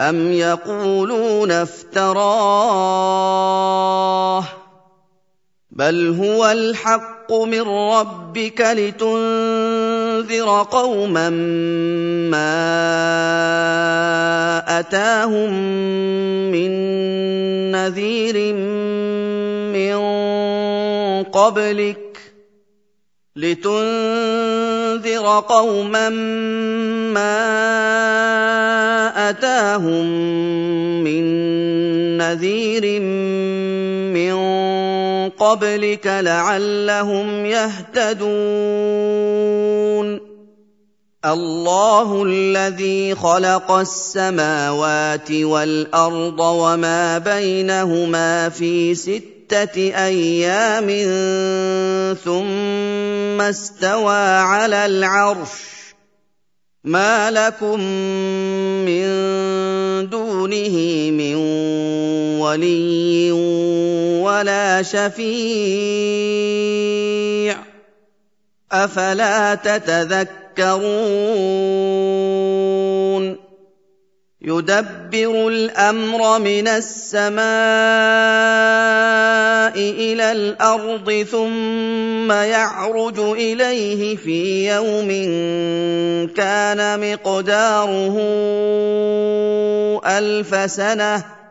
أَمْ يَقُولُونَ افْتَرَاهُ ۖ بَلْ هُوَ الْحَقُّ مِن رَّبِّكَ لِتُنذِرَ قَوْمًا مَّا أَتَاهُم مِّن نَّذِيرٍ مِّن قَبْلِكَ لِتُنذِرَ قَوْمًا مَّا أَتَاهُم مِّن نَّذِيرٍ مِّن قَبْلِكَ لَعَلَّهُمْ يَهْتَدُونَ. اللَّهُ الَّذِي خَلَقَ السَّمَاوَاتِ وَالْأَرْضَ وَمَا بَيْنَهُمَا فِي ستة أيام ثم استوى على العرش. ما لكم من دونه من ولي ولا شفيع. أفلا تتذكرون؟ يدبر الأمر من السماء إلى الأرض ثم يعرج إليه في يوم كان مقداره ألف سنة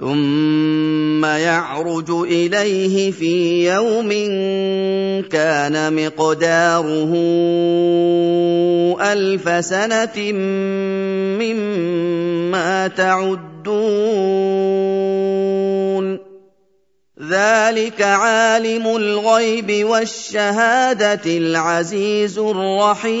ثم يعرج إليه في يوم كان مقداره ألف سنة مما تعدون. ذلك عالم الغيب والشهادة العزيز الرحيم.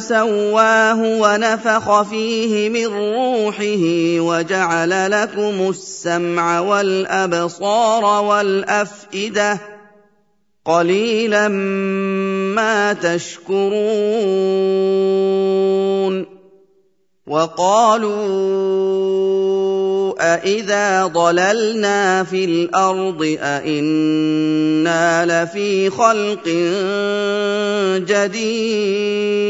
ثم سواه ونفخ فيه من روحه وجعل لكم السمع والأبصار والأفئدة قليلا ما تشكرون وقالوا أإذا ضللنا في الأرض أإنا لفي خلق جديد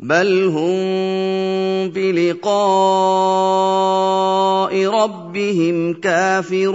بل هم بلقاء ربهم كافرون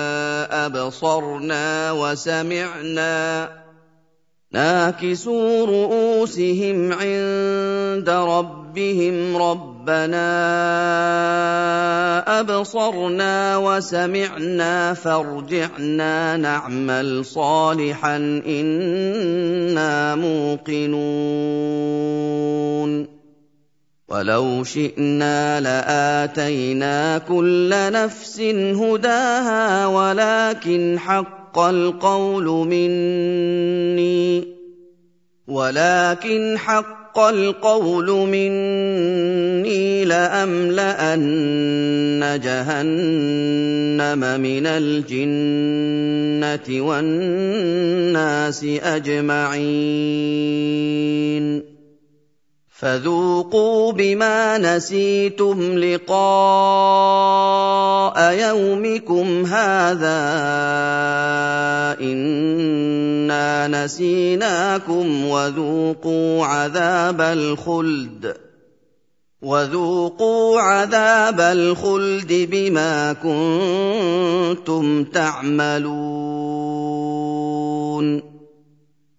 ابصرنا وسمعنا ناكسوا رؤوسهم عند ربهم ربنا أبصرنا وسمعنا فارجعنا نعمل صالحا إنا موقنون ولو شئنا لآتينا كل نفس هداها ولكن حق القول مني ولكن حق القول مني لأملأن جهنم من الجنة والناس أجمعين فذوقوا بما نسيتم لقاء يومكم هذا إنا نسيناكم وذوقوا عذاب الخلد وذوقوا عذاب الخلد بما كنتم تعملون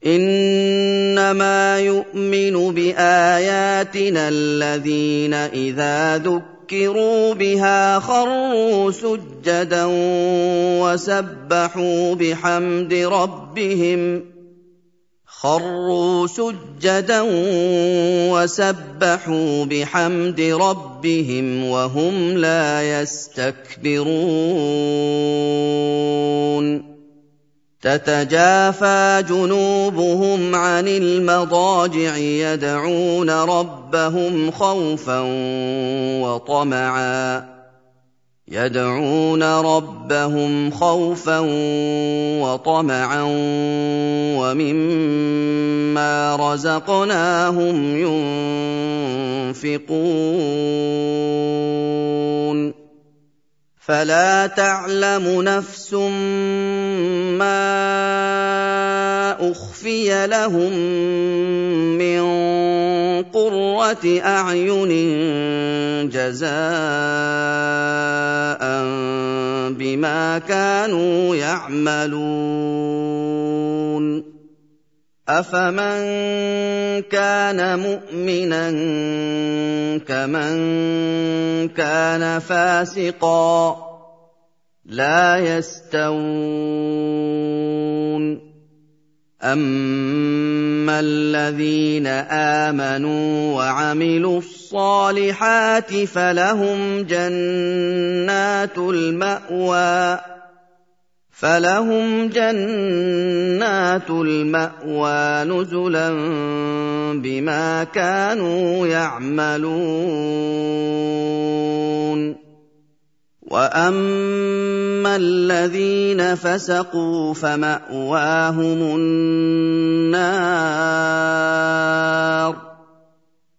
إنما يؤمن بآياتنا الذين إذا ذكروا بها خروا سجدا وسبحوا بحمد ربهم خروا سجدا وسبحوا بحمد ربهم وهم لا يستكبرون تتجافى جنوبهم عن المضاجع يدعون ربهم خوفا وطمعا. يدعون ربهم خوفا وطمعا ومما رزقناهم ينفقون. فلا تعلم نفس ما أخفي لهم من قرة أعين جزاء بما كانوا يعملون. افمن كان مؤمنا كمن كان فاسقا لا يستوون اما الذين امنوا وعملوا الصالحات فلهم جنات الماوى فلهم جنات المأوى نزلا بما كانوا يعملون. وأما الذين فسقوا فمأواهم النار.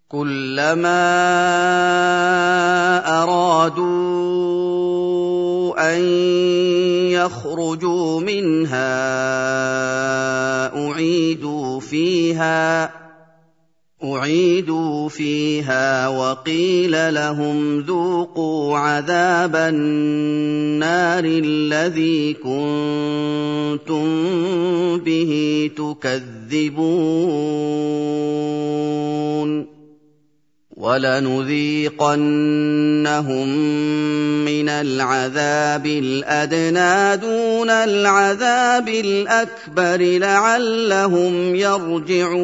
كلما أرادوا ان يخرجوا منها اعيدوا فيها اعيدوا فيها وقيل لهم ذوقوا عذاب النار الذي كنتم به تكذبون ولنذيقنهم من العذاب الأدنى دون العذاب الأكبر لعلهم يرجعون.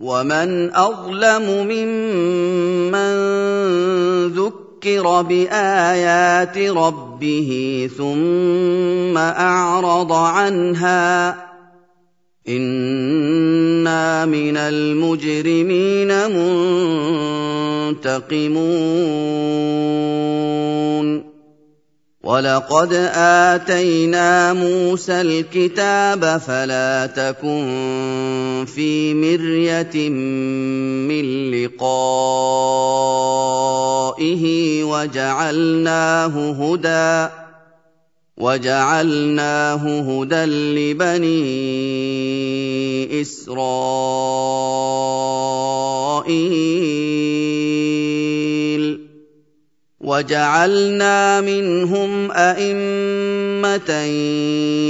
ومن أظلم ممن ذكر بآيات ربه ثم أعرض عنها أنا من المجرمين منتقمون ولقد اتينا موسى الكتاب فلا تكن في مريه من لقائه وجعلناه هدى وجعلناه هدى لبني إسرائيل. وجعلنا منهم أئمة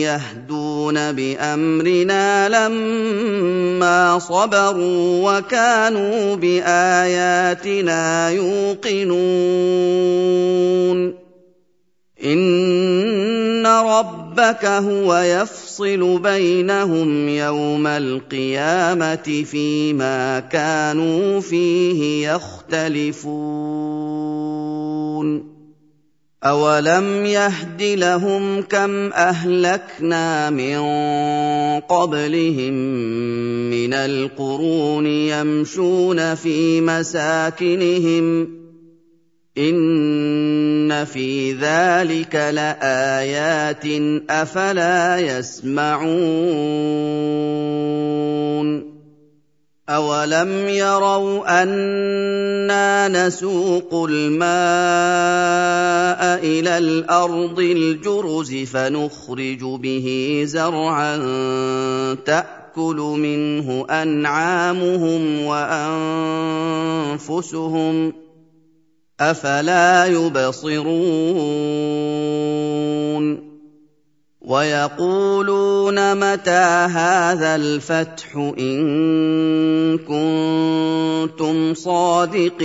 يهدون بأمرنا لما صبروا وكانوا بآياتنا يوقنون. ربك هو يفصل بينهم يوم القيامة فيما كانوا فيه يختلفون. أَوَلَمْ يَهْدِ لَهُمْ كَمْ أَهْلَكْنَا مِن قَبْلِهِم مِّنَ الْقُرُونِ يَمْشُونَ فِي مَسَاكِنِهِمْ ۗ إِنَّ فِي ذَٰلِكَ لَآيَاتٍ ۖ أَفَلَا يَسْمَعُونَ أَوَلَمْ يَرَوْا أَنَّا نَسُوقُ الْمَاءَ إِلَى الْأَرْضِ الْجُرُزِ فَنُخْرِجُ بِهِ زَرْعًا تَأْكُلُ مِنْهُ أَنْعَامُهُمْ وَأَنفُسُهُمْ ۖ أَفَلَا يُبْصِرُونَ وَيَقُولُونَ مَتَىٰ هَٰذَا الْفَتْحُ إِن كُنتُمْ صَادِقِينَ